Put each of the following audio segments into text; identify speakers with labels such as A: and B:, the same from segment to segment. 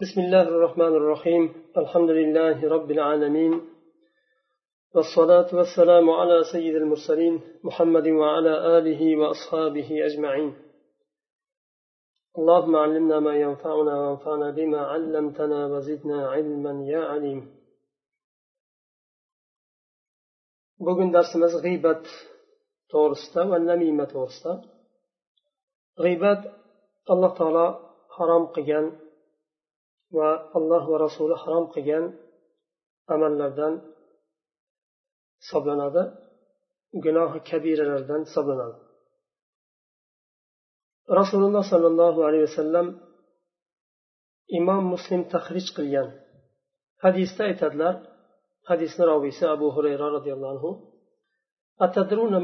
A: بسم الله الرحمن الرحيم. الحمد لله رب العالمين. والصلاة والسلام على سيد المرسلين محمد وعلى آله وأصحابه أجمعين. اللهم علمنا ما ينفعنا وانفعنا بما علمتنا وزدنا علما يا عليم. Bugun darsimiz g'iybat va namima to'g'risida g'iybat alloh taolo harom qilgan va alloh va rasuli harom qilgan amallardan hisoblanadi gunohi kabiralardan hisoblanadi rasululloh sollallohu alayhi vasallam imom muslim tahrij qilgan hadisda aytadilar hadisni roviysi abu hurayra roziyallohu anhu أتدرون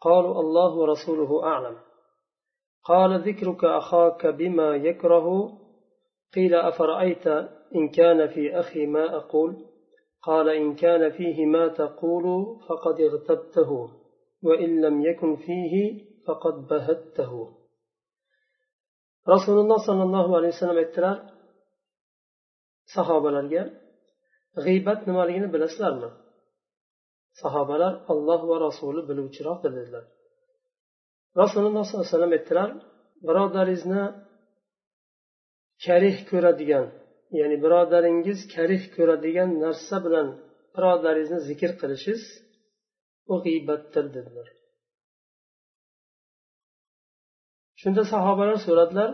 A: قالوا الله ورسوله أعلم قال ذكرك أخاك بما يكره قيل أفرأيت إن كان في أخي ما أقول؟ قال إن كان فيه ما تقول فقد اغتبته وإن لم يكن فيه فقد بهته. رسول الله صلى الله عليه وسلم اترار صحابة لرجع غيبت نمالين بالأسلام صحابة الله ورسوله بلوچراق دلدلر رسول الله صلى الله عليه وسلم اترار برادر karih ko'radigan ya'ni birodaringiz karih ko'radigan narsa bilan birodaringizni zikr qilishingiz u g'iybatdir dedilar. Shunda sahobalar so'radilar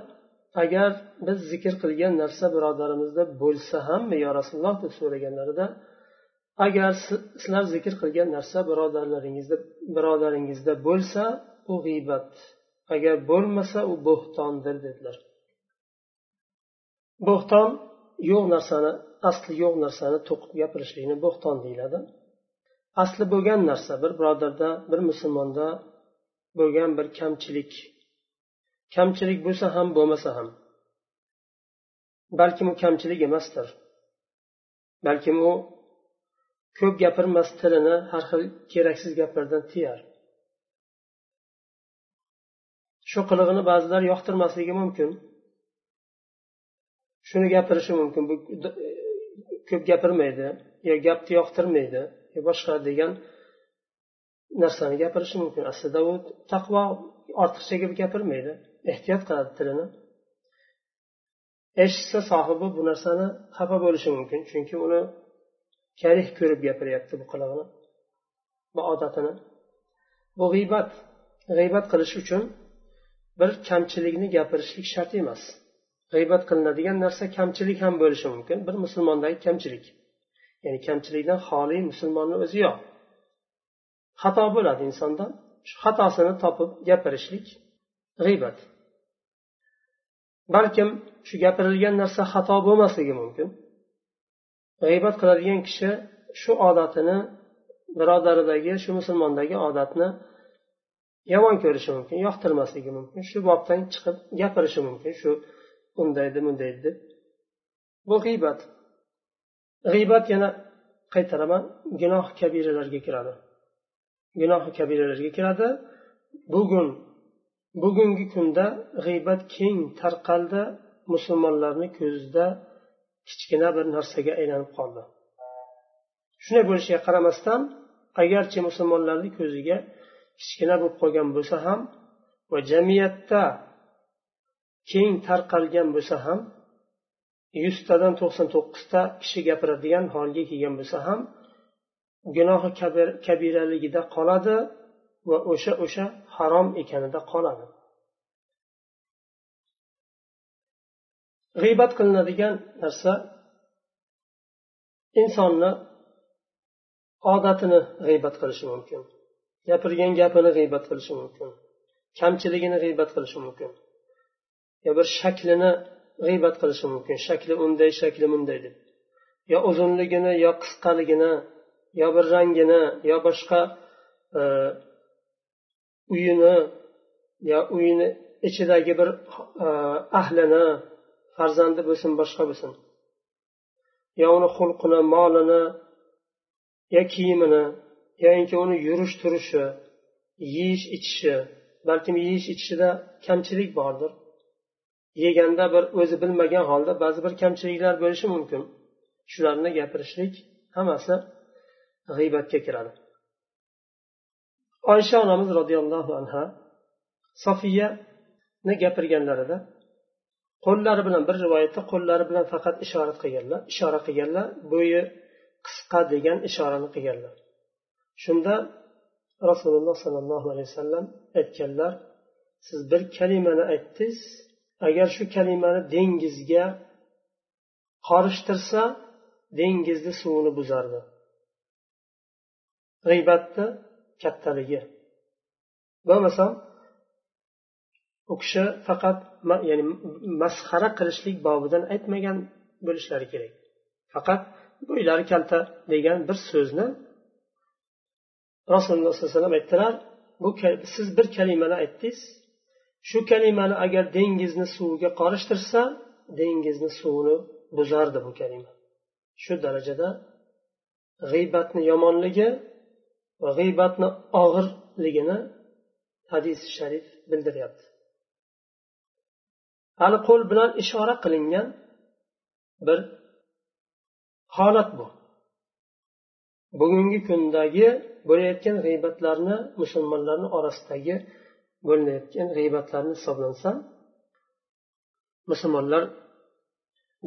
A: agar biz zikr qilgan narsa birodarimizda bo'lsa hammi yo rasululloh deb so'raganlarida agar sizlar zikr qilgan narsa birodarlaringizda birodaringizda bo'lsa u g'iybat. Agar bo'lmasa u bo'xtondir dedilar. Bo'xton yo'q narsani asli yo'q narsani to'qib gapirishlikni bo'xton deyiladi. Asli bo'lgan narsa bir birodarda bir musulmonda bo'lgan bir kamchilik. Kamchilik bo'lsa ham bo'lmasa ham. Balkim u kamchilik emasdir. Balkim u ko'p gapirmas tilini har xil keraksiz gaplardan tiyar. Shu qilig'ini ba'zilar yoqtirmasligi mumkin. Shuni gapirishi mumkin. Bu e, ko'p gapirmaydi yo gapni yoqtirmaydi yo boshqa degan narsani gapirishi mumkin. Aslida u taqvo ortiqcha gapirmaydi. Ehtiyot qiladi tilini. Eshitsa sohibi bu narsani xafa bo'lishi mumkin. Chunki uni karih ko'rib gapiryapti bu qilig'ini bu odatini. Bu g'iybat g'iybat qilish uchun bir kamchilikni gapirishlik shart emas. G'iybat qilinadigan narsa kamchilik ham bo'lishi mumkin. Bir musulmondagi kamchilik. Ya'ni kamchilikdan xoli musulmonni o'zi yo'q. Xato bo'ladi insonda. Shu xatosini topib gapirishlik g'iybat. Balkim shu gapirilgan narsa xato bo'lmasligi mumkin. G'iybat qiladigan kishi shu odatini birodaridagi shu musulmondagi odatni yomon ko'rishi mumkin yoqtirmasligi mumkin shu bobdan chiqib gapirishi mumkin shu undaydi bundaydi deb. Bu g'iybat. G'iybat yana qaytaraman gunoh kabiralarga kiradi. Gunohi kabiralarga kiradi. Bugun bugungi kunda g'iybat keng tarqaldi musulmonlarni ko'zida kichkina bir narsaga aylanib qoldi. Shunday bo'lishiga qaramasdan agarchi musulmonlarni ko'ziga kichkina bo'lib qolgan bo'lsa ham va jamiyatda keng tarqalgan bo'lsa ham yuztadan to'qson to'qqizta kishi gapiradigan holga kelgan bo'lsa ham gunohi kabiraligida qoladi va o'sha o'sha harom ekanida qoladi. G'iybat qilinadigan narsa insonni odatini g'iybat qilishi mumkin gapirgan gapini g'iybat qilishi mumkin kamchiligini g'iybat qilishi mumkin. Yo bir shaklini g'iybat qilishi mumkin. Shakli unday shakli bunday deb. Yo uzunligini yo qisqaligini yo bir rangini yo boshqa e, uyini yo uyini ichidagi bir e, ahlini farzandi bo'lsin boshqa bo'lsin. Yo uni xulqini molini yo kiyimini yoinki uni yurish turishi yeyish ichishi balkim yeyish ichishida kamchilik bordir. Yeganda bir o'zi bilmagan holda ba'zi bir kamchiliklar bo'lishi mumkin. Shularni gapirishlik hammasi g'iybatga kiradi. Oysha onamiz roziyallohu anha sofiyani gapirganlarida qo'llari bilan bir rivoyatda qo'llari bilan faqat ishorat qilganlar ishora qilganlar bo'yi qisqa degan ishorani qilganlar. Shunda rasululloh sollallohu alayhi vasallam aytganlar siz bir kalimani aytdingiz agar shu kalimani dengizga qorishtirsa dengizni suvini buzardi. G'iybatni kattaligi. Bo'lmasam u kishi faqat ya'ni masxara qilishlik bobidan aytmagan bo'lishlari kerak. Faqat bo'ylari kalta degan bir so'zni rasululloh sollallohu alayhi vasallam aytdilar. Bu siz bir kalimani aytdingiz shu kalimani agar dengizni suviga qorishtirsa dengizni suvini buzardi bu kalima. Shu darajada g'iybatni yomonligi va g'iybatni og'irligini hadis sharif bildiryapti. Hali qo'l bilan ishora qilingan bir holat bu. Bugungi kundagi bo'layotgan g'iybatlarni musulmonlarni orasidagi bo'linayotgan g'iybatlarni hisoblansa musulmonlar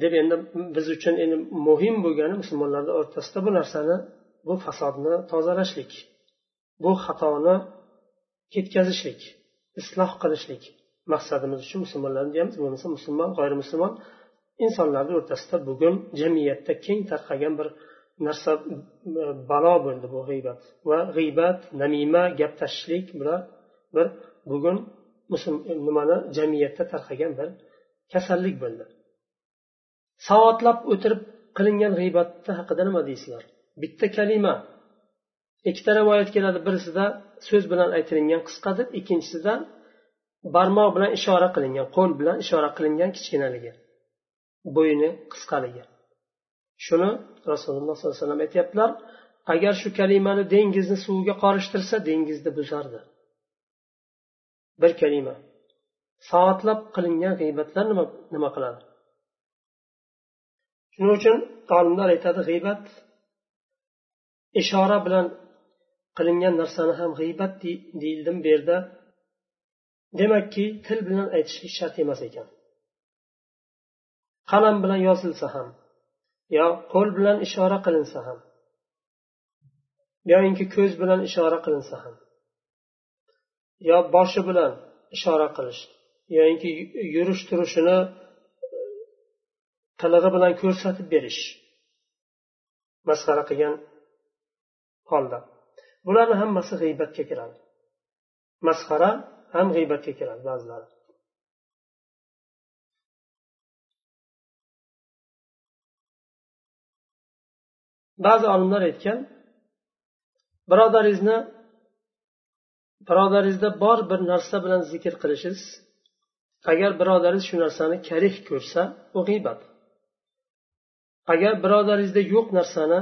A: deb endi biz uchun endi muhim bo'lgani musulmonlarni o'rtasida bu narsani bu fasodni tozalashlik bu xatoni ketkazishlik isloh qilishlik maqsadimiz uchun musulmonlarni deyamiz bo'lmasa musulmon g'ayrimusulmon insonlarni o'rtasida bugun jamiyatda keng tarqagan bir narsa balo bo'ldi bu g'iybat. Va g'iybat namima gap tashishlik bular bir bugun e, nimani jamiyatda tarqagan bir kasallik bo'ldi. Savotlab o'tirib qilingan g'iybatni haqida nima deysizlar bitta kalima. Ikkita rivoyat keladi. Birisida so'z bilan aytilingan qisqa deb ikkinchisida barmoq bilan ishora qilingan qo'l bilan ishora qilingan kichkinaligi bo'yni qisqaligi. Shuni rasululloh sollallohu alayhi vasallam aytyaptilar. Agar shu kalimani dengizni suviga qorishtirsa dengizni buzardi. Bir kalima. Soatlab qilingan g'iybatlar nima nima qiladi? Shuning uchun olimlar aytadi g'iybat ishora bilan qilingan narsani ham g'iybat deyildim bu yerda. Demakki til bilan aytishlik shart emas ekan. Qalam bilan yozilsa ham yo qo'l bilan ishora qilinsa ham yoyinki ko'z bilan ishora qilinsa ham yo boshi bilan ishora qilish yoinki yurish turishini qilig'i bilan ko'rsatib berish masxara qilgan holda. Bularni hammasi g'iybatga kiradi. Masxara ham g'iybatga kiradi ba'zilari. Ba'zi olimlar aytgan birodaringizni birodaringizda bor bir narsa bilan zikr qilishingiz agar birodaringiz shu narsani karih ko'rsa u g'iybat. Agar birodaringizda yo'q narsani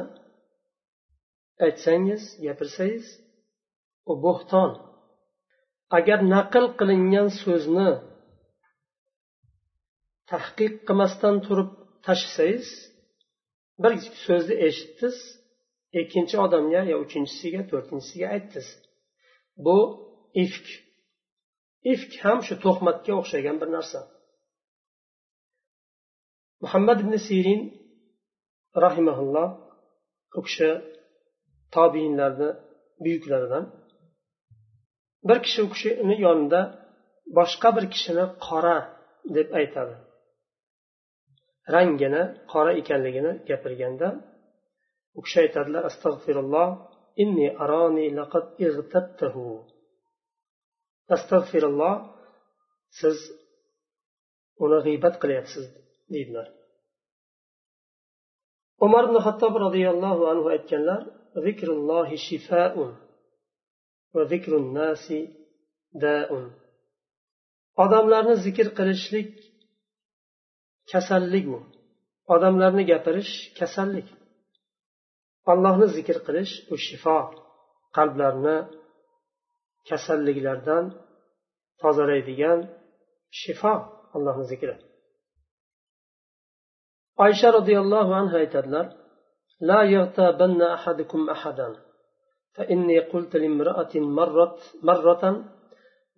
A: aytsangiz gapirsangiz u bo'xton. Agar naql qilingan so'zni tahqiq qilmasdan turib tashlasangiz bir so'zni eshitdingiz ikkinchi odamga yo uchinchisiga to'rtinchisiga aytdingiz. Bu ifk. Ifk ham shu to'xmatga o'xshagan bir narsa. Muhammad ibn sirin rahimaulloh u kishi tobiinlarni buyuklaridan. Bir kishi u kishini yonida boshqa bir kishini qora deb aytadi. Rangini qora ekanligini gapirganda u kishi aytadilar astag'firulloh inni aroni laqad ig'tabtahu astag'firulloh siz uni g'iybat qilyapsiz deydilar. Umar ibn hattob roziyallohu anhu aytganlar zikrullohi shifaun va zikrun nasi daun. Odamlarni zikr qilishlik kasallik u odamlarni gapirish kasallik. Allohni zikr qilish u shifo qalblarni kasalliklardan tozalaydigan shifo allohni zikri oysha roziyallohu anhu aytadilar لا يغتابن أحدكم أحدا فإني قلت لامرأة مرت مرة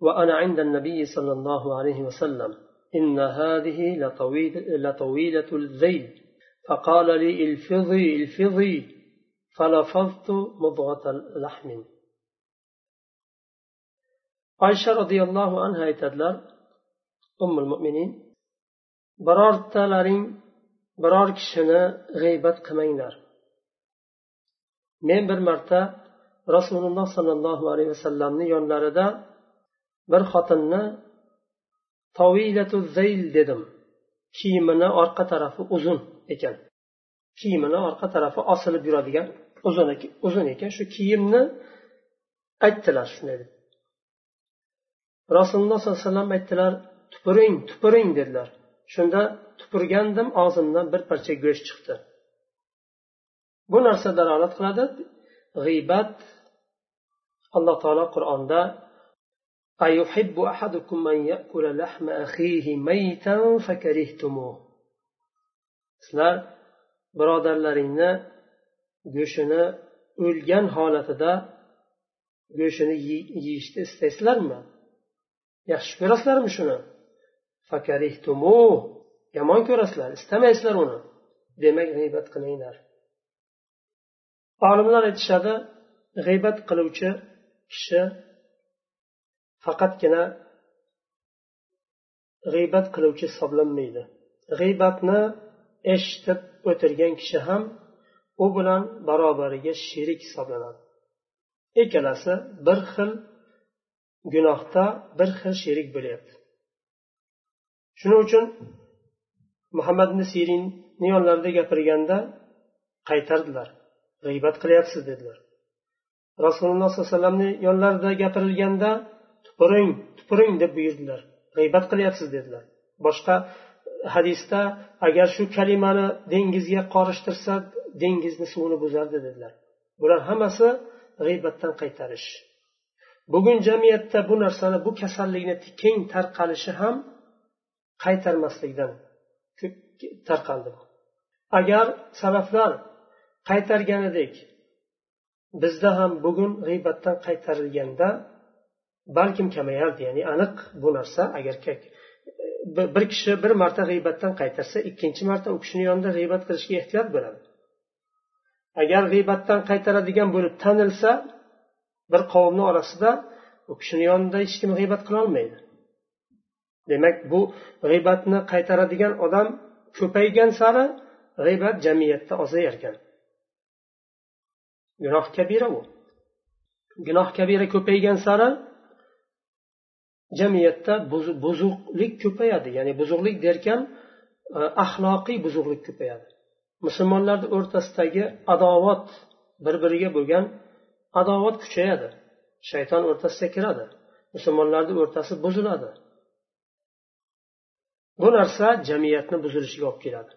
A: وأنا عند النبي صلى الله عليه وسلم إن هذه لطويل لطويلة الذيل فقال لي الفظي الفظي فلفظت مضغة لحم oysha roziyallohu anhu aytadilar ummul mo'minin birortalaring biror kishini g'iybat qilmanglar men bir marta rasululloh sollallohu alayhi vasallamni yonlarida bir xotinni tovilatu zayl dedim kiyimini orqa tarafi uzun ekan kiyimini orqa tarafi osilib yuradigan uzun ekan shu kiyimni aytdilar shunday deb rasululloh sollallohu alayhi vasallam aytdilar tupuring tupuring dedilar shunda tupurgandim og'zimdan bir parcha go'sht chiqdi bu narsa dalolat qiladi g'iybat alloh taolo qur'onda أيحب أحدكم أن يأكل لحم أخيه ميتا فكرهتموه sizlar birodarlaringni go'shtini o'lgan holatida go'shtini yeyishni istaysizlarmi? Yaxshi ko'rasizlarmi shuni? Yomon ko'rasizlar istamaysizlar uni. Demak g'iybat qilinglar. Olimlar aytishadi g'iybat qiluvchi kishi faqatgina g'iybat qiluvchi hisoblanmaydi. G'iybatni eshitib o'tirgan kishi ham u bilan barobariga sherik hisoblanadi. Ikkalasi bir xil gunohda bir xil sherik bo'lyapti. Shuning uchun muhammad ibn sirinni yonlarida gapirganda qaytardilar g'iybat qilyapsiz dedilar. Rasululloh sollallohu alayhi vasallamni yonlarida gapirilganda tupuring tupuring deb buyurdilar g'iybat qilyapsiz dedilar. Boshqa hadisda agar shu kalimani dengizga qorishtirsa dengizni suvini buzardi dedilar. Bular hammasi g'iybatdan qaytarish. Bugun jamiyatda bu narsani bu kasallikni keng tarqalishi ham qaytarmaslikdan tarqaldi agar salaflar qaytarganidek bizda ham bugun g'iybatdan qaytarilganda balkim kamayardi ya'ni aniq bu narsa agar bir kishi bir marta g'iybatdan qaytarsa ikkinchi marta u kishini yonida g'iybat qilishga ehtiyot bo'ladi. Agar g'iybatdan qaytaradigan bo'lib tanilsa bir qavmni orasida u kishini yonida hech kim g'iybat qilolmaydi demak bu g'iybatni qaytaradigan odam ko'paygan sari g'iybat jamiyatda ozayarkan. Gunoh kabira u. Gunoh kabira ko'paygan sari jamiyatda buzuqlik ko'payadi. Ya'ni buzuqlik derkan e, axloqiy buzuqlik ko'payadi. Musulmonlarni o'rtasidagi adovat bir biriga bo'lgan adovat kuchayadi. Shayton o'rtasiga kiradi. Musulmonlarni o'rtasi buziladi. Bu narsa jamiyatni buzilishiga olib keladi.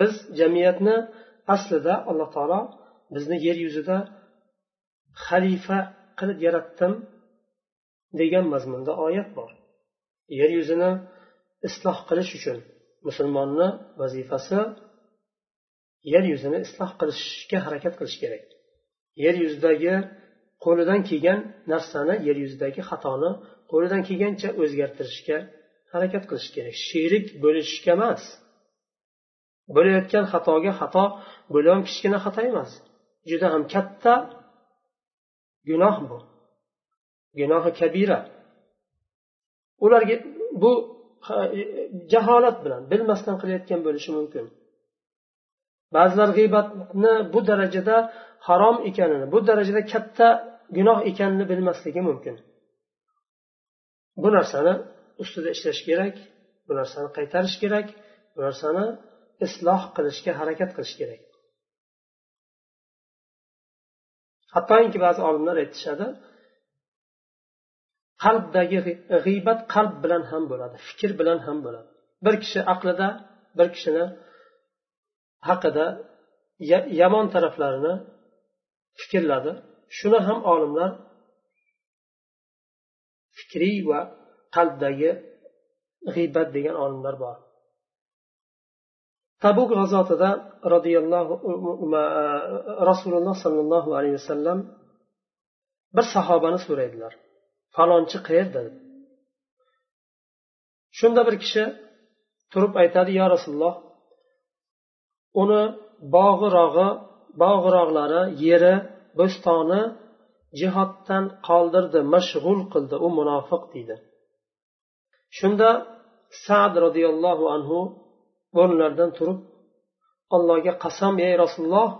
A: Biz jamiyatni aslida alloh taolo bizni yer yuzida xalifa qilib yaratdim. Degan mazmunda oyat bor. Yer yuzini isloh qilish uchun musulmonni vazifasi yer yuzini isloh qilishga harakat qilish kerak. Yer yuzidagi qo'lidan kelgan narsani yer yuzidagi xatoni qo'lidan kelgancha o'zgartirishga harakat qilish kerak. Sherik bo'lishga emas. Bo'layotgan xatoga xato bo'lham kichkina xato emas. Juda ham katta gunoh bu. Gunohi kabira. Ularga bu e, jaholat bilan bilmasdan qilayotgan bo'lishi mumkin. Ba'zilar g'iybatni bu darajada harom ekanini bu darajada katta gunoh ekanini bilmasligi mumkin. Bu narsani ustida ishlash kerak bu narsani qaytarish kerak bu narsani isloh qilishga harakat qilish kerak. Hattoki ba'zi olimlar aytishadi qalbdagi g'iybat qalb bilan ham bo'ladi fikr bilan ham bo'ladi. Bir kishi aqlida bir kishini haqida yomon taraflarini fikrladi. Shuni ham olimlar fikriy va qalbdagi g'iybat degan olimlar bor. Tabuk g'azotida roziyallohu rasululloh sollallohu alayhi vasallam bir sahobani so'raydilar. Falonchi qayerda shunda bir kishi turib aytadi yo rasululloh uni bog'irog'i bog'irog'lari yeri bo'stoni jihoddan qoldirdi mashg'ul qildi u munofiq deydi. Shunda sad roziyallohu anhu o'rnlaridan turib allohga qasam ey rasululloh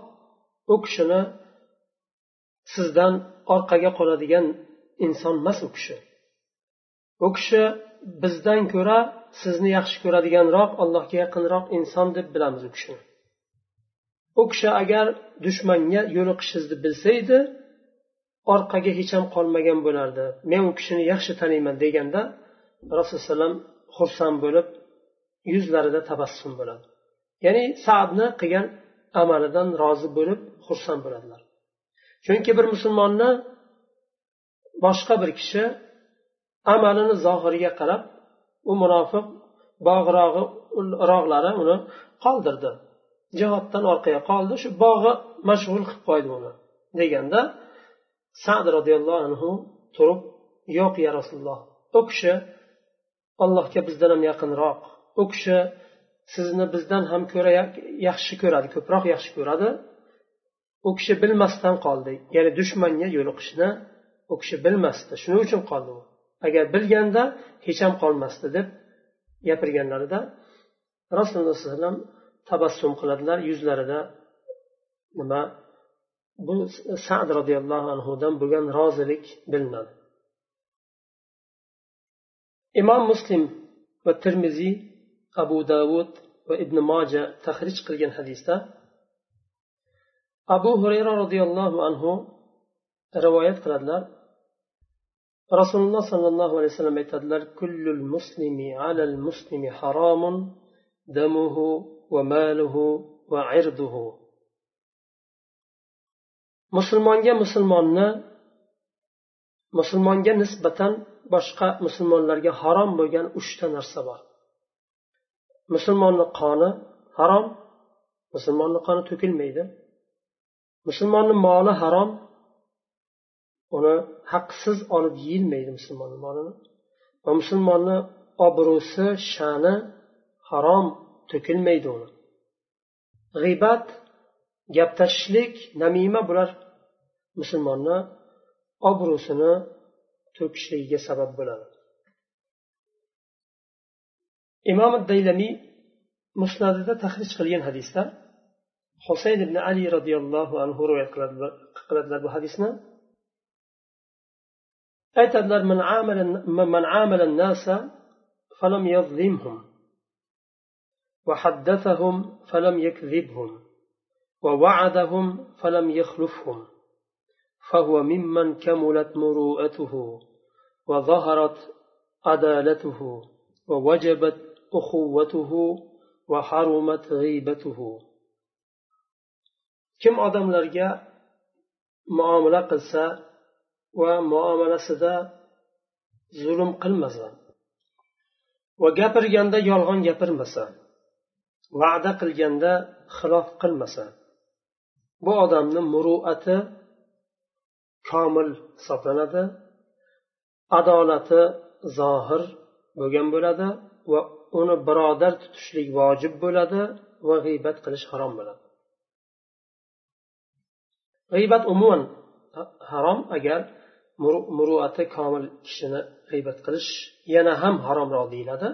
A: u kishini sizdan orqaga qoladigan inson emas u kishi. U kishi bizdan ko'ra sizni yaxshi ko'radiganroq allohga yaqinroq inson deb bilamiz u kishini. U kishi agar dushmanga yo'liqishingizni bilsa edi orqaga hech ham qolmagan bo'lardi. Men u kishini yaxshi taniyman deganda rasululloh alayhi xursand bo'lib yuzlarida tabassum bo'ladi. Ya'ni saadni qilgan amalidan rozi bo'lib xursand bo'ladilar. Chunki bir musulmonni boshqa bir kishi amalini zohiriga qarab u munofiq bog'rog'i rog'lari uni qoldirdi. Jihoddan orqaga qoldi shu bog'i mashg'ul qilib qo'ydi uni deganda sad roziyallohu anhu turib yo'q ya rasululloh u kishi allohga bizdan ham yaqinroq u kishi sizni bizdan ham ko'ra yaxshi ko'radi ko'proq yaxshi ko'radi u kishi bilmasdan qoldi ya'ni dushmanga yo'liqishni u kishi bilmasdi. Shuning uchun qoldi u. Agar bilganda hech ham qolmasdi deb gapirganlarida rasululloh sallallohu alayhi vasallam tabassum qiladilar. Yuzlarida nima? Bu sad roziyallohu anhudan bo'lgan rozilik bilinadi. Imom muslim va termiziy abu davud va ibn moja tahrij qilgan hadisda abu hurayra roziyallohu anhu rivoyat qiladilar. Rasululloh sollallohu alayhi vasallam aytadilar kullul muslimi alal muslimi haromun damuhu va maluhu va irduhu. Musulmonga musulmonni musulmonga nisbatan boshqa musulmonlarga harom bo'lgan uchta narsa bor. Musulmonni qoni harom musulmonni qoni to'kilmaydi. Musulmonni moli harom uni haqsiz olib yeyilmaydi musulmonni molini. Va musulmonni obro'si sha'ni harom to'kilmaydi uni. G'iybat gap tashishlik namima bular musulmonni obro'sini to'kishligiga sabab bo'ladi. Imom daylamiy musnadida tahrij qilgan hadisda husayn ibn ali roziyallohu anhu rivoyat qiladilar bu hadisni. Aytadilar man amala nasa falam yazlimhum وحدثهم فلم يكذبهم ووعدهم فلم يخلفهم فهو ممن كملت مروءته وظهرت عدالته ووجبت أخوته وحرمت غيبته. kim odamlarga muomala qilsa va muomalasida zulm qilmasa va gapirganda yolg'on gapirmasa va'da qilganda xilof qilmasa bu odamni muruati komil hisoblanadi adolati zohir bo'lgan bo'ladi va uni birodar tutishlik vojib bo'ladi va g'iybat qilish harom bo'ladi. G'iybat umuman harom agar muruati komil kishini g'iybat qilish yana ham haromroq deyiladi.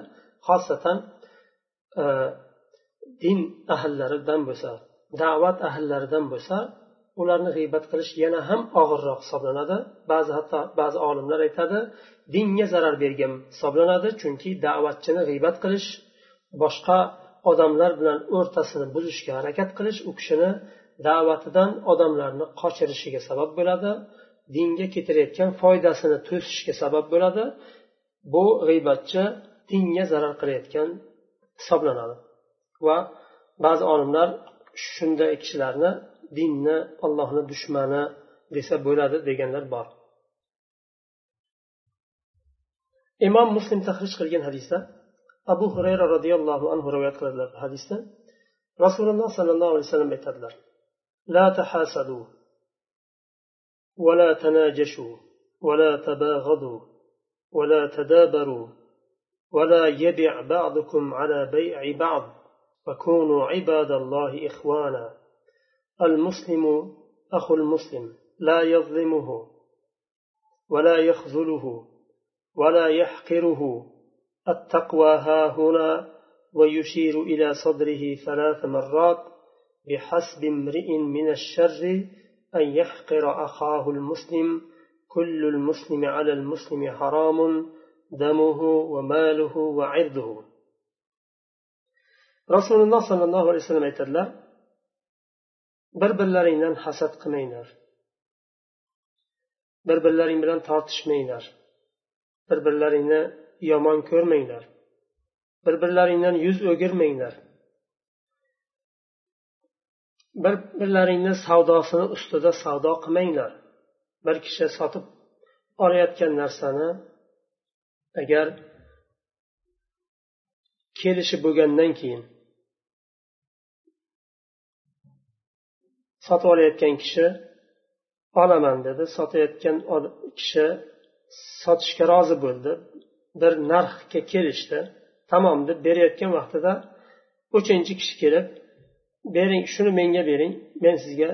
A: Xosatan e, din ahllaridan bo'lsa da'vat ahllaridan bo'lsa ularni g'iybat qilish yana ham og'irroq hisoblanadi. Ba'zi hatto ba'zi olimlar aytadi dinga zarar bergan hisoblanadi chunki da'vatchini g'iybat qilish boshqa odamlar bilan o'rtasini buzishga harakat qilish u kishini da'vatidan odamlarni qochirishiga sabab bo'ladi. dinga keltirayotgan foydasini to'sishga sabab bo'ladi. Bu g'iybatchi dinga zarar qilayotgan hisoblanadi. Va ba'zi olimlar shunday kishilarni dinni ollohni dushmani desa bo'ladi deganlar bor. Imom muslim tahrij qilgan hadisda abu hurayra roziyallohu anhu rivoyat qiladilar hadisda. Rasululloh sollallohu alayhi vasallam aytadilar la tahasadu ولا تناجشوا ولا تباغضوا ولا تدابروا ولا يبع بعضكم على بيع بعض وكونوا عباد الله إخوانا. المسلم أخو المسلم لا يظلمه ولا يخذله ولا يحقره. التقوى ها هنا ويشير إلى صدره ثلاث مرات بحسب امرئ من الشر أن يحقر أخاه المسلم كل المسلم على المسلم حرام دمه وماله وعرضه رسول الله صلى الله عليه وسلم aytadilar bir birlaringdan hasad qilmanglar bir birlaring bilan tortishmanglar bir birlaringni yomon ko'rmanglar bir birlaringdan yuz o'girmanglar Bir birlaringni savdosini ustida savdo qilmanglar. Bir kishi sotib olayotgan narsani agar kelishi bo'lgandan keyin sotib olayotgan kishi olaman dedi sotayotgan kishi sotishga rozi bo'ldi bir narxga kelishdi tamom deb berayotgan vaqtida uchinchi kishi kelib bering shuni menga bering. Men sizga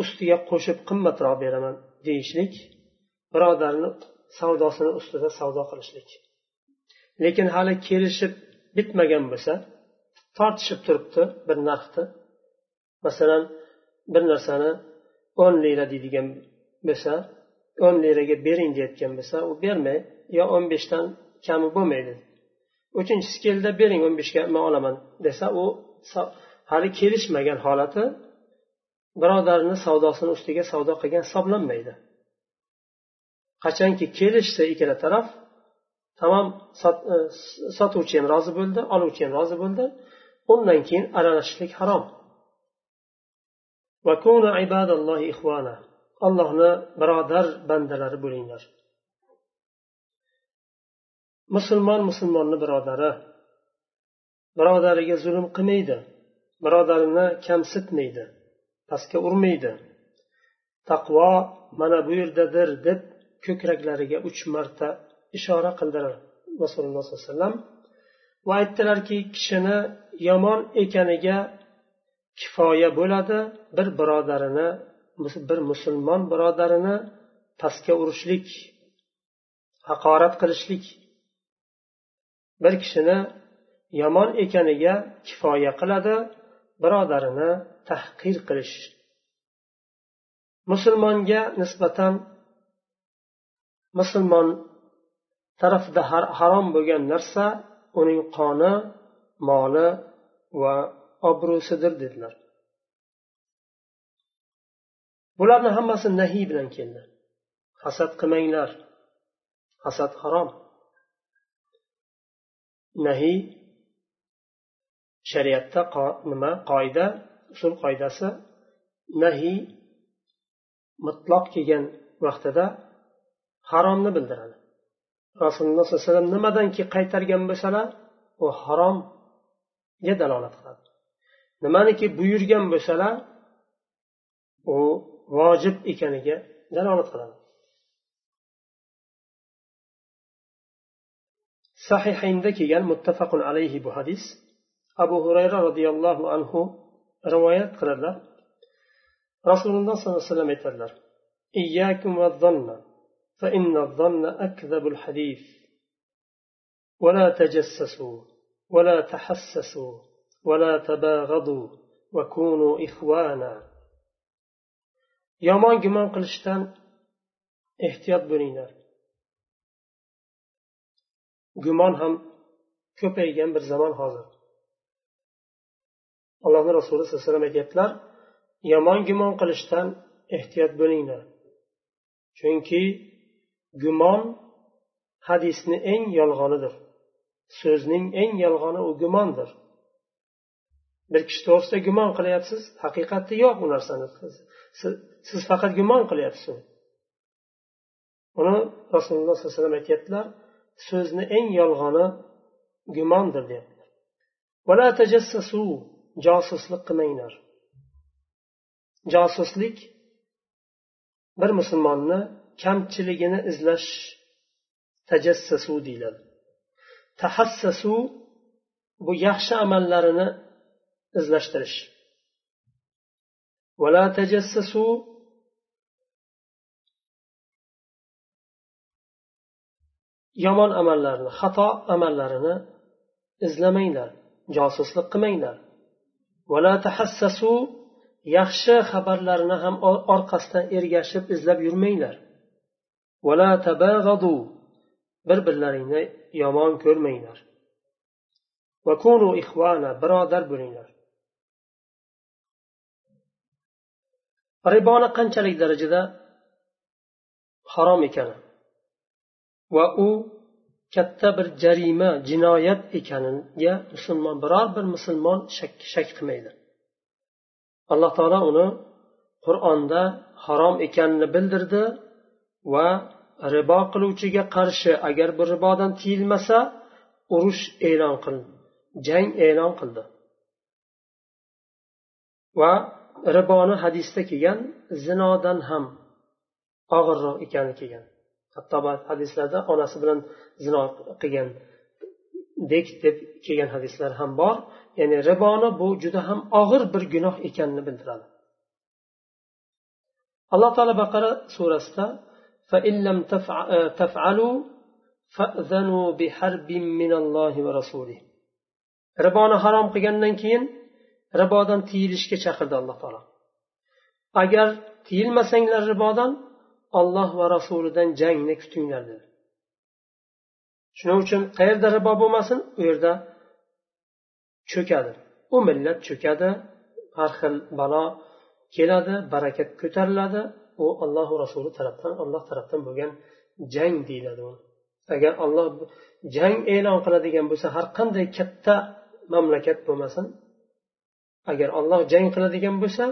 A: ustiga qo'shib qimmatroq beraman deyishlik birodarni savdosini ustida savdo qilishlik. Lekin hali kelishib bitmagan bo'lsa tortishib turibdi bir narxni masalan bir narsani o'n lira deydigan bo'lsa o'n liraga bering deyayotgan bo'lsa u bermay yo o'n beshdan kami bo'lmaydi. Uchinchisi keldi bering o'n beshga man olaman desa u hali kelishmagan holati birodarini savdosini ustiga savdo qilgan hisoblanmaydi. Qachonki kelishsa ikkala taraf tamom e, sotuvchi ham rozi bo'ldi oluvchi ham rozi bo'ldi undan keyin aralashishlik harom. Allohni birodar bandalari bo'linglar. Musulmon musulmonni birodari birodariga zulm qilmaydi. Birodarini kamsitmaydi pastga urmaydi. Taqvo mana bu yerdadir deb ko'kraklariga uch marta ishora qildilar rasululloh sollallohu alayhi vasallam. Va aytdilarki kishini yomon ekaniga kifoya bo'ladi bir birodarini bir musulmon birodarini pastga urishlik haqorat qilishlik. Bir kishini yomon ekaniga kifoya qiladi birodarini tahqir qilish. Musulmonga nisbatan musulmon tarafida harom bo'lgan narsa uning qoni moli va obro'sidir dedilar. Bularni hammasi nahiy bilan keldi. Hasad qilmanglar. Hasad harom. Nahiy shariatda nima qoida usul qoidasi nahiy mutloq kelgan vaqtida haromni bildiradi. Rasululloh sollallohu alayhi vasallam nimadanki qaytargan bo'lsalar u haromga dalolat qiladi. Nimaniki buyurgan bo'lsalar u vojib ekaniga dalolat qiladi. Sahihaynda kelgan muttafaqun alayhi bu hadis. Abu hurayra roziyallohu anhu rivoyat qiladilar rasululloh sollallohu alayhi vasallam aytadilar إياكم والظن فإن الظن أكذب الحديث ولا تجسسوا ولا تحسسوا ولا تباغضوا وكونوا إخوانا yomon gumon qilishdan ehtiyot bo'linglar gumon ham ko'paygan bir zamon hozir allohni rasuli sallallohu alayhi vasallam aytyaptilar yomon gumon qilishdan ehtiyot bo'linglar. Chunki gumon hadisni eng yolg'onidir. So'zning eng yolg'oni u gumondir. Bir kishi to'g'risida gumon qilyapsiz haqiqatda yo'q u narsani. Siz faqat gumon qilyapsiz. Uni rasululloh sollallohu alayhi vasallam aytyaptilar so'zni eng yolg'oni gumondir deyaptilar. Josuslik qilmanglar. Josuslik bir musulmonni kamchiligini izlash tajassasu deyiladi. Tahassasu bu yaxshi amallarini izlashtirish. Vala tajassasu yomon amallarni xato amallarini izlamanglar. Josuslik qilmanglar. Yaxshi xabarlarni ham orqasidan ergashib izlab yurmanglar tabag'adu bir birlaringni yomon ko'rmanglar vakunu ixvana birodar bo'linglar riboni qanchalik darajada harom ekani va u katta bir jarima jinoyat ekaniga musulmon biror bir musulmon shak shak qilmaydi. Alloh taolo uni qur'onda harom ekanini bildirdi va ribo qiluvchiga qarshi agar bu ribodan tiyilmasa urush e'lon qildi jang e'lon qildi. Va riboni hadisda kelgan zinodan ham og'irroq ekani kelgan. Hatto hadislarda onasi bilan zino qilgan dek deb kelgan hadislar ham bor. Ya'ni riboni bu juda ham og'ir bir gunoh ekanini bildiradi. Alloh taolo baqara surasida e, riboni harom qilgandan keyin ribodan tiyilishga chaqirdi alloh taolo. Agar tiyilmasanglar ribodan olloh va rasulidan jangni kutinglar dedi. Shuning uchun qayerda ribo bo'lmasin u yerda cho'kadi. U millat cho'kadi har xil balo keladi barakat ko'tariladi. U allohu rasuli tarafdan alloh tarafdan bo'lgan jang deyiladi agar olloh jang e'lon qiladigan bo'lsa har qanday katta mamlakat bo'lmasin. Agar olloh jang qiladigan bo'lsa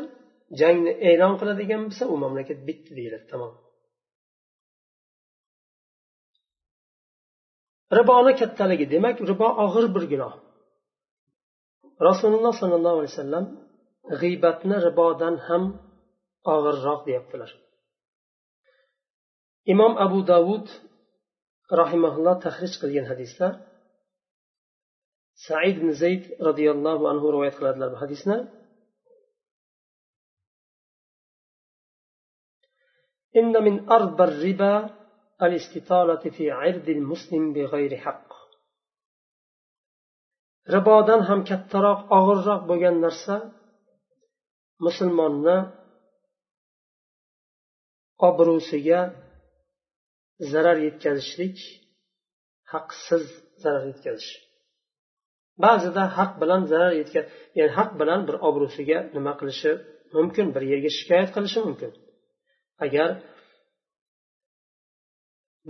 A: jangni e'lon qiladigan bo'lsa u mamlakat bitdi deyiladi tamom. riboni kattaligi demak ribo og'ir bir gunoh rasululloh sollallohu alayhi vasallam g'iybatni ribodan ham og'irroq deyaptilar imom abu davud rahimaulloh tahrij qilgan hadisda said ibn zayd roziyallohu anhu rivoyat qiladilar bu hadisni إن من أربى الربا ribodan ham kattaroq og'irroq bo'lgan narsa musulmonni obro'siga zarar yetkazishlik haqsiz zarar yetkazish. Ba'zida haq bilan zarar yetkaz ya'ni haq bilan bir obro'siga nima qilishi mumkin bir yerga shikoyat qilishi mumkin. Agar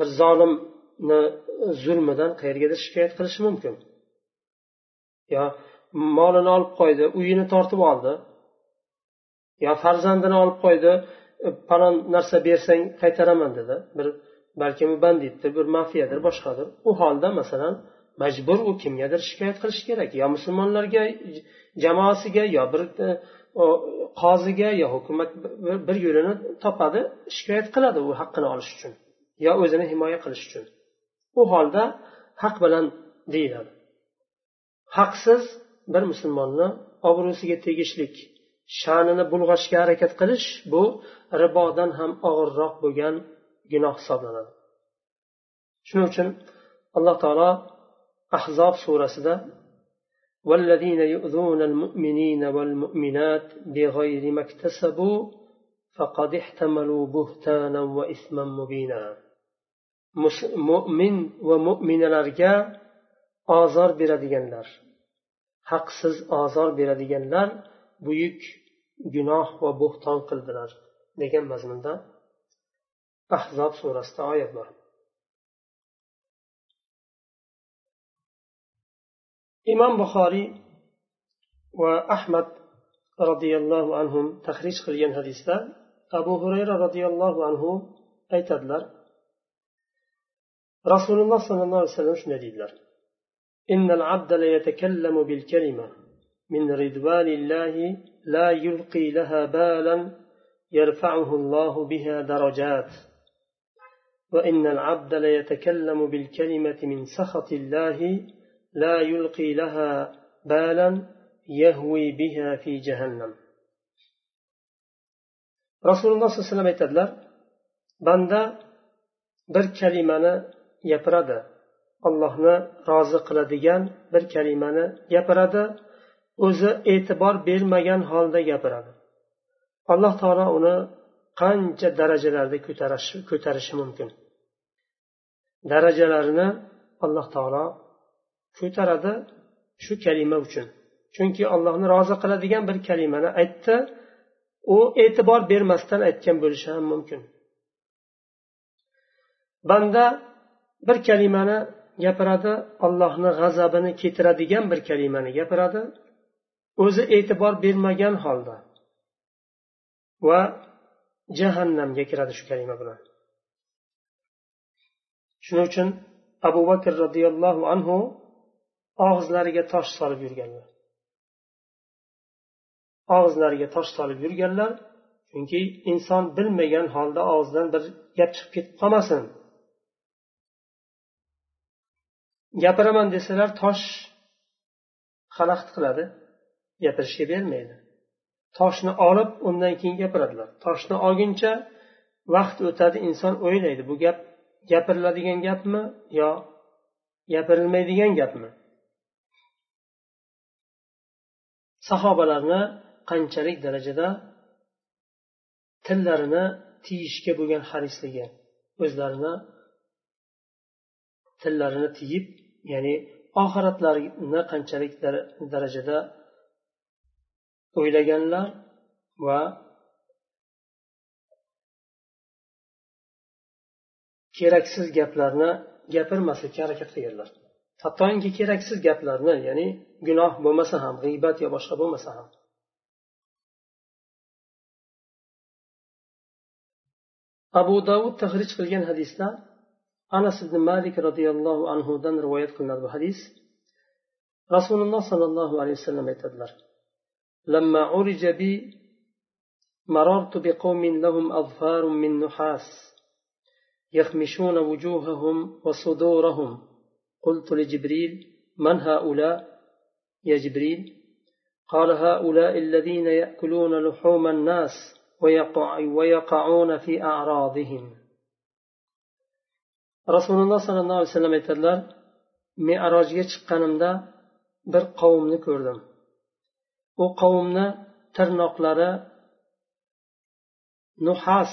A: bir zolimni zulmidan qayergadir shikoyat qilishi mumkin? Yo molini olib qo'ydi uyini tortib oldi. Yo farzandini olib qo'ydi e, falon narsa bersang qaytaraman dedi. Bir balki u banditdir bir mafiyadir boshqadir. U holda masalan majbur u kimgadir shikoyat qilishi kerak. Yo musulmonlarga jamoasiga yo bir e, qoziga yo hukumat bir yo'lini topadi shikoyat qiladi u haqqini olish uchun. yo o'zini himoya qilish uchun u holda haq bilan deyiladi haqsiz bir musulmonni obro'siga tegishlik sha'nini bulg'ashga harakat qilish bu ribodan ham og'irroq bo'lgan gunoh hisoblanadi shuning uchun alloh taolo ahzob surasida والذين يؤذون المؤمنين والمؤمنات بغير ما اكتسبوا فقد احتملوا بهتانا وإثما مبينا mo'min va mo'minalarga ozor beradiganlar haqsiz ozor beradiganlar buyuk gunoh va bo'xton qildilar degan mazmunda ahzob surasida oyat bor. Imom buxoriy va ahmad roziyallohu anhu tahrij qilgan hadisda abu hurayra roziyallohu anhu aytadilar rasululloh sollallohu alayhi vasallam shunday deydilar. إن العبد ليتكلم بالكلمة من رضوان الله لا يلقي لها بالا يرفعه الله بها درجات وإن العبد ليتكلم بالكلمة من سخط الله لا يلقي لها بالا يهوي بها في جهنم رسول الله صلى الله عليه وسلم aytadilar banda bir kalimani gapiradi. Allohni rozi qiladigan bir kalimani gapiradi. O'zi e'tibor bermagan holda gapiradi. Alloh taolo uni qancha darajalarda ko'tarishi ko'tarishi mumkin? Darajalarini alloh taolo ko'taradi shu kalima uchun. Chunki allohni rozi qiladigan bir kalimani aytdi u e'tibor bermasdan aytgan bo'lishi ham mumkin. Banda bir kalimani gapiradi allohni g'azabini keltiradigan bir kalimani gapiradi. O'zi e'tibor bermagan holda va jahannamga kiradi shu kalima bilan. Shuning uchun abu bakr roziyallohu anhu og'izlariga tosh solib yurganlar. Og'izlariga tosh solib yurganlar chunki inson bilmagan holda og'zidan bir gap chiqib ketib qolmasin. Gapiraman desalar tosh xalaqit qiladi. Gapirishga bermaydi. Toshni olib undan keyin gapiradilar. Toshni olguncha vaqt o'tadi inson o'ylaydi bu gap gapiriladigan gapmi yo gapirilmaydigan gapmi? Sahobalarni qanchalik darajada tillarini tiyishga bo'lgan harisligi o'zlarini tillarini tiyib ya'ni oxiratlarini qanchalik darajada o'ylaganlar va keraksiz gaplarni gapirmaslikka harakat qilganlar. Hattoki keraksiz gaplarni ya'ni gunoh bo'lmasa ham g'iybat yo boshqa bo'lmasa ham. Abu davud tahrij qilgan hadisda anas ibn malik roziyallohu anhudan rivoyat qilinadi bu hadis. Rasululloh sollallohu alayhi vasallam aytadilar لما عرج بي مررت بقوم لهم أظفار من نحاس يخمشون وجوههم وصدورهم قلت لجبريل من هؤلاء يا جبريل قال هؤلاء الذين يأكلون لحوم الناس ويقع ويقعون في أعراضهم rasululloh sollallohu alayhi vasallam aytadilar merojga chiqqanimda bir qavmni ko'rdim. U qavmni tirnoqlari nuhas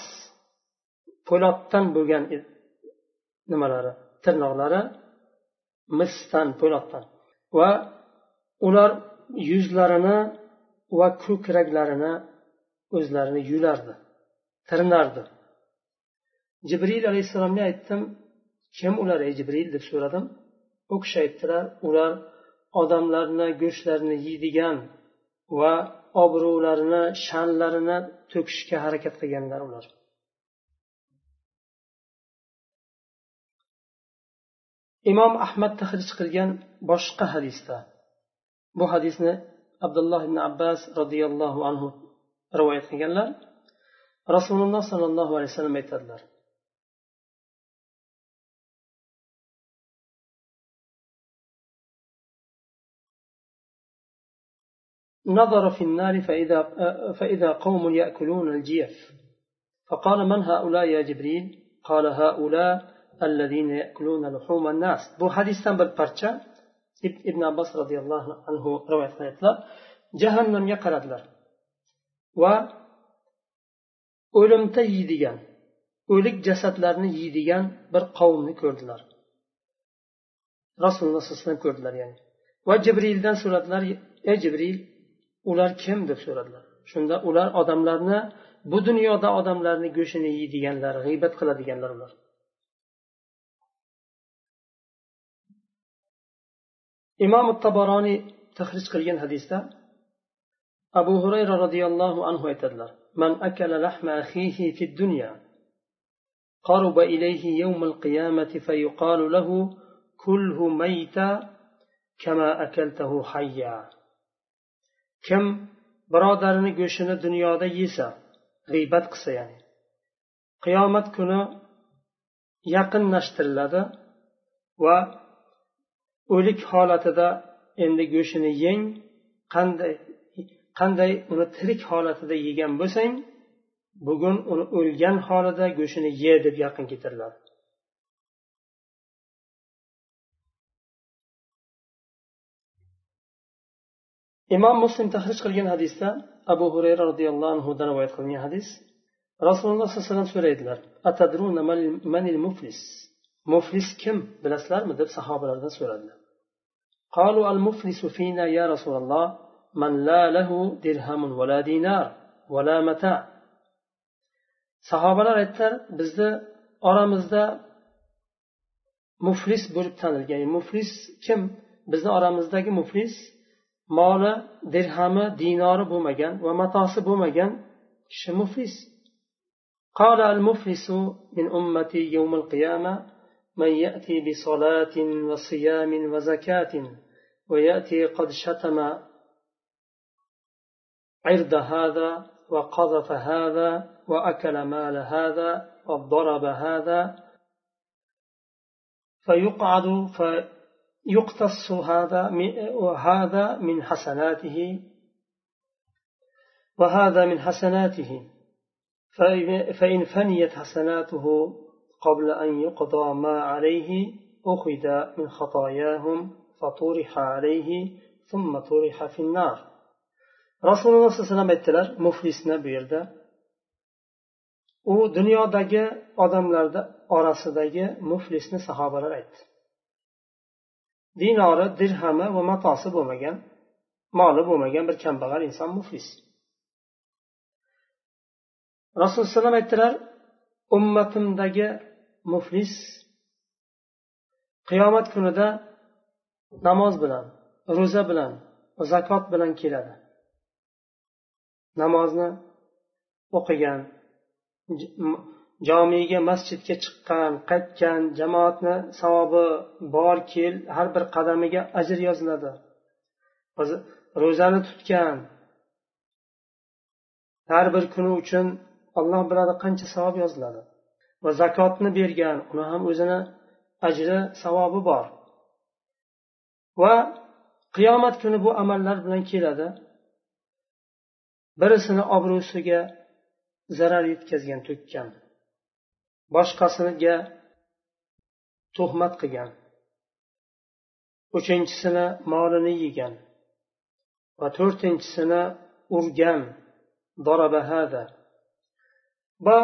A: po'latdan bo'lgan e, nimalari tirnoqlari misdan po'latdan. Va ular yuzlarini va ko'kraklarini o'zlarini yulardi tirnardi jibril alayhissalomga aytdim kim ular ey jibril? deb so'radim. U kishi aytdilar ular odamlarni go'shtlarini yeydigan va obro'larini sha'nlarini to'kishga harakat qilganlar ular. Imom ahmad tahrij qilgan boshqa hadisda. Bu hadisni abdulloh ibn abbas roziyallohu anhu rivoyat qilganlar. Rasululloh sollallohu alayhi vasallam aytadilar. نظر في النار فإذا, فإذا قوم يأكلون الجيف. فقال من هؤلاء يا جبريل؟ قال هؤلاء الذين يأكلون لحوم الناس. بو حديث بل برشا ابن عباس رضي الله عنه روى جهنم يقرد له و أولم تيديا ولك جسد لرني يديان بر قوم نكرد رسول الله صلى الله عليه وسلم كرد يعني وجبريل دان سورة لر يا جبريل ular kim deb so'radilar shunda ular odamlarni bu dunyoda odamlarni go'shtini yeydiganlar g'iybat qiladiganlar ular imom taboroniy tahrij qilgan hadisda abu hurayra roziyallohu anhu aytadilar من أكل لحم أخيه في الدنيا قرب إليه يوم القيامة فيقال له كله ميتا كما أكلته حيا kim birodarini go'shtini dunyoda yesa g'iybat qilsa ya'ni qiyomat kuni yaqinlashtiriladi va o'lik holatida endi go'shtini yeng qanday qanday uni tirik holatida yegan bo'lsang bugun uni o'lgan holida go'shtini ye deb yaqin keltiriladi imom muslim tahrij qilgan hadisda abu hurayra roziyallohu anhudan rivoyat qilingan hadis rasululloh sollallohu alayhi vasallam so'raydilar atadruna manil muflis muflis kim bilasizlarmi? deb sahobalardan so'radilar. Qalu al muflisu fina ya rasululloh man la lahu dirhamun vala dinar vala mata. Sahobalar aytdilar bizni oramizda muflis bo'lib tanilgan yani muflis kim? Bizni oramizdagi muflis moli dirhami dinori bo'lmagan va matosi bo'lmagan kishi muflis. قال المفلس من أمتي يوم القيامة من يأتي بصلاة وصيام وزكاة ويأتي قد شتم عرض هذا وقذف هذا وأكل مال هذا وضرب هذا فيقعد يقتص هذا وهذا من حسناته وهذا من حسناته. فإن فنيت حسناته قبل أن يقضى ما عليه أخذ من خطاياهم فطرح عليه ثم طرح في النار. رسول الله صلى الله عليه وسلم مفلسنا بيردا u dunyodagi odamlarda orasidagi muflisni sahobalar aytdi. Dinori dirhami va matosi bo'lmagan moli bo'lmagan bir kambag'al inson muflis. Rasululloh alayhi vasallam aytdilar ummatimdagi muflis qiyomat kunida namoz bilan ro'za bilan zakot bilan keladi. Namozni o'qigan jomiga masjidga chiqqan qaytgan jamoatni savobi bor kel har bir qadamiga ajr yoziladi. Ro'zani tutgan har bir kuni uchun olloh biladi qancha savob yoziladi. Va zakotni bergan uni ham o'zini ajri savobi bor. Va qiyomat kuni bu amallar bilan keladi. Birisini obro'siga zarar yetkazgan to'kkan. Boshqasiga tuhmat qilgan. Uchinchisini molini yegan va to'rtinchisini urgan dorabahada va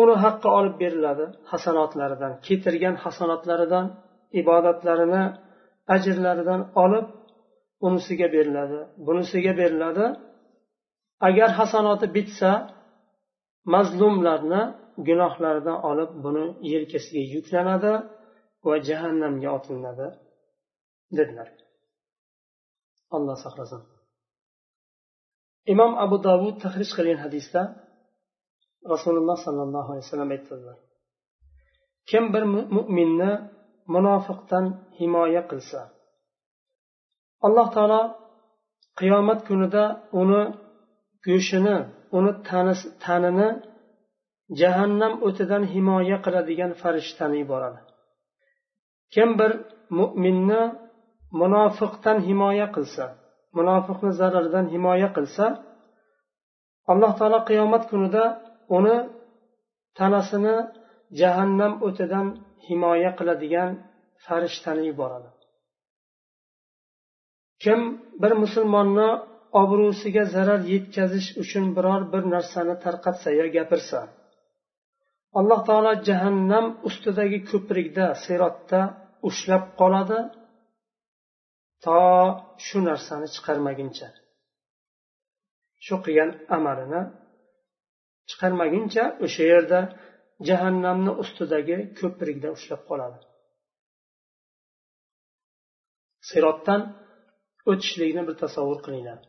A: uni haqqi olib beriladi hasanotlaridan keltirgan hasanotlaridan ibodatlarini ajrlaridan olib unisiga beriladi. Bunisiga beriladi agar hasanoti bitsa mazlumlarni gunohlaridan olib buni yelkasiga yuklanadi va jahannamga otilinadi dedilar. Alloh saqlasin. Imom abu davud tahrij qilgan hadisda rasululloh sollallohu alayhi vasallam aytdilar kim bir mo'minni munofiqdan himoya qilsa alloh taolo qiyomat kunida uni go'shtini uni tanini jahannam o'tidan himoya qiladigan farishtani yuboradi kim bir mo'minni munofiqdan himoya qilsa munofiqni zararidan himoya qilsa alloh taolo qiyomat kunida uni tanasini jahannam o'tidan himoya qiladigan farishtani yuboradi kim bir musulmonni obro'siga zarar yetkazish uchun biror bir narsani tarqatsa yo gapirsa alloh taolo jahannam ustidagi ko'prikda sirotda ushlab qoladi. To shu narsani chiqarmaguncha shu qilgan amalini chiqarmaguncha o'sha yerda jahannamni ustidagi ko'prikda ushlab qoladi. Sirotdan o'tishlikni bir tasavvur qilinglar.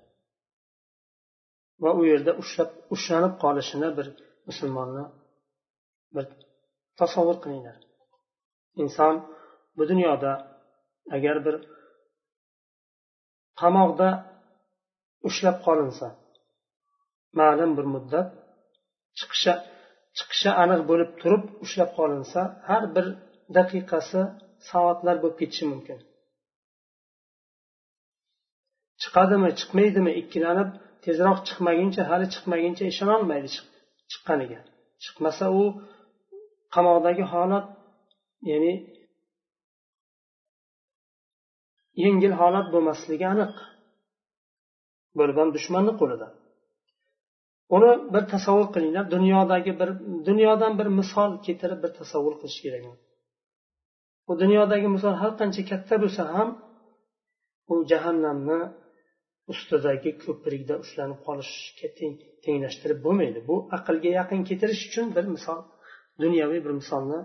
A: Va u yerda ushlab ushlanib qolishini bir musulmonni bir tasavvur qilinglar. Inson bu dunyoda agar bir qamoqda ushlab qolinsa ma'lum bir muddat chiqishi chiqishi aniq bo'lib turib ushlab qolinsa har bir daqiqasi soatlar bo'lib ketishi mumkin. Chiqadimi chiqmaydimi ikkilanib tezroq chiqmaguncha hali chiqmaguncha ishonolmaydi chiqqaniga. Chiqmasa u qamoqdagi holat ya'ni yengil holat bo'lmasligi aniq. Bo'lgan dushmanni qo'lida. Uni bir tasavvur qilinglar dunyodagi bir dunyodan bir misol keltirib bir tasavvur qilish kerak. Bu dunyodagi misol har qancha katta bo'lsa ham u jahannamni ustidagi ko'prikda ushlanib qolishga tenglashtirib bo'lmaydi. Bu aqlga yaqin keltirish uchun bir misol. dunyoviy bir misolni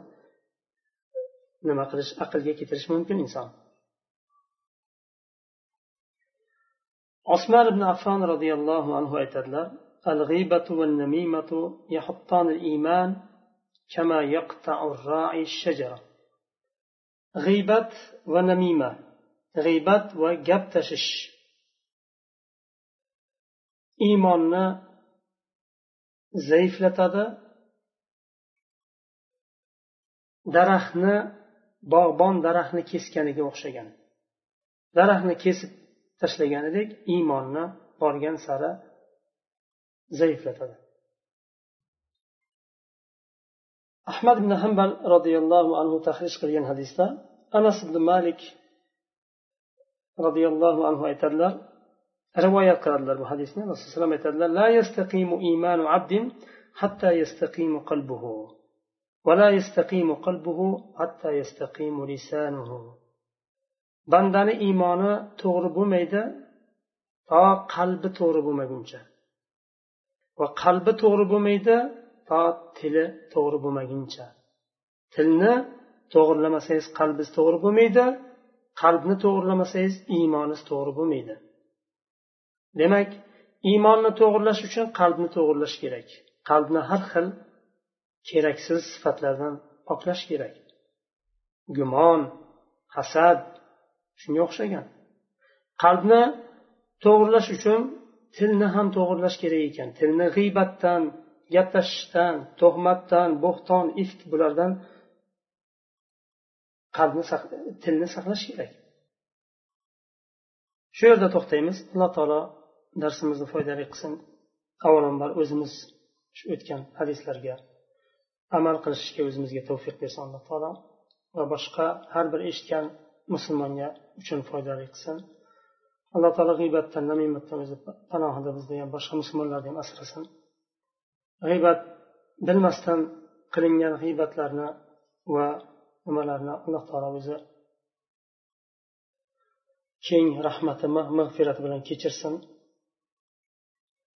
A: nima qilish aqlga keltirish mumkin inson osmon ibn affon roziyallohu anhu aytadilar الغيبة والنميمة يحطان الإيمان كما يقطع الراعي الشجرة غيبة ونميمة غيبة وجب تشش iymonni zaiflatadi daraxtni bog'bon daraxtni kesganiga o'xshagan. Daraxtni kesib tashlaganidek iymonni borgan sari zaiflatadi. Ahmad ibn hambal roziyallohu anhu tahrij qilgan hadisda anas ibn malik roziyallohu anhu aytadilar rivoyat qiladilar bu hadisni. Rasululloh alayhi aytadilar la yastaqimu iymanu abdin hatta yastaqimu qalbuhu. ولا يستقيم قلبه حتى يستقيم لسانه bandani iymoni to'g'ri bo'lmaydi to qalbi to'g'ri bo'lmaguncha va qalbi to'g'ri bo'lmaydi to tili to'g'ri bo'lmaguncha tilni to'g'irlamasangiz qalbingiz to'g'ri bo'lmaydi qalbni to'g'irlamasangiz iymoningiz to'g'ri bo'lmaydi demak iymonni to'g'irlash uchun qalbni to'g'irlash kerak qalbni har xil keraksiz sifatlardan poklash kerak. Gumon hasad shunga o'xshagan. Qalbni to'g'irlash uchun tilni ham to'g'irlash kerak ekan. Tilni g'iybatdan gaplashishdan tuhmatdan bo'xton ift bulardan qalbni tilni saqlash kerak. Shu yerda to'xtaymiz. Alloh taolo darsimizni foydali qilsin. Avvalambor o'zimiz shu o'tgan hadislarga amal qilishga o'zimizga tavfiq bersin alloh taolo va boshqa har bir eshitgan musulmonga uchun foydali qilsin. Alloh taolo g'iybatdan namimatdan o'zi panohida bizni ham boshqa musulmonlarni ham asrasin. G'iybat bilmasdan qilingan g'iybatlarni va nimalarni alloh taolo o'zi keng rahmati mag'firati bilan kechirsin.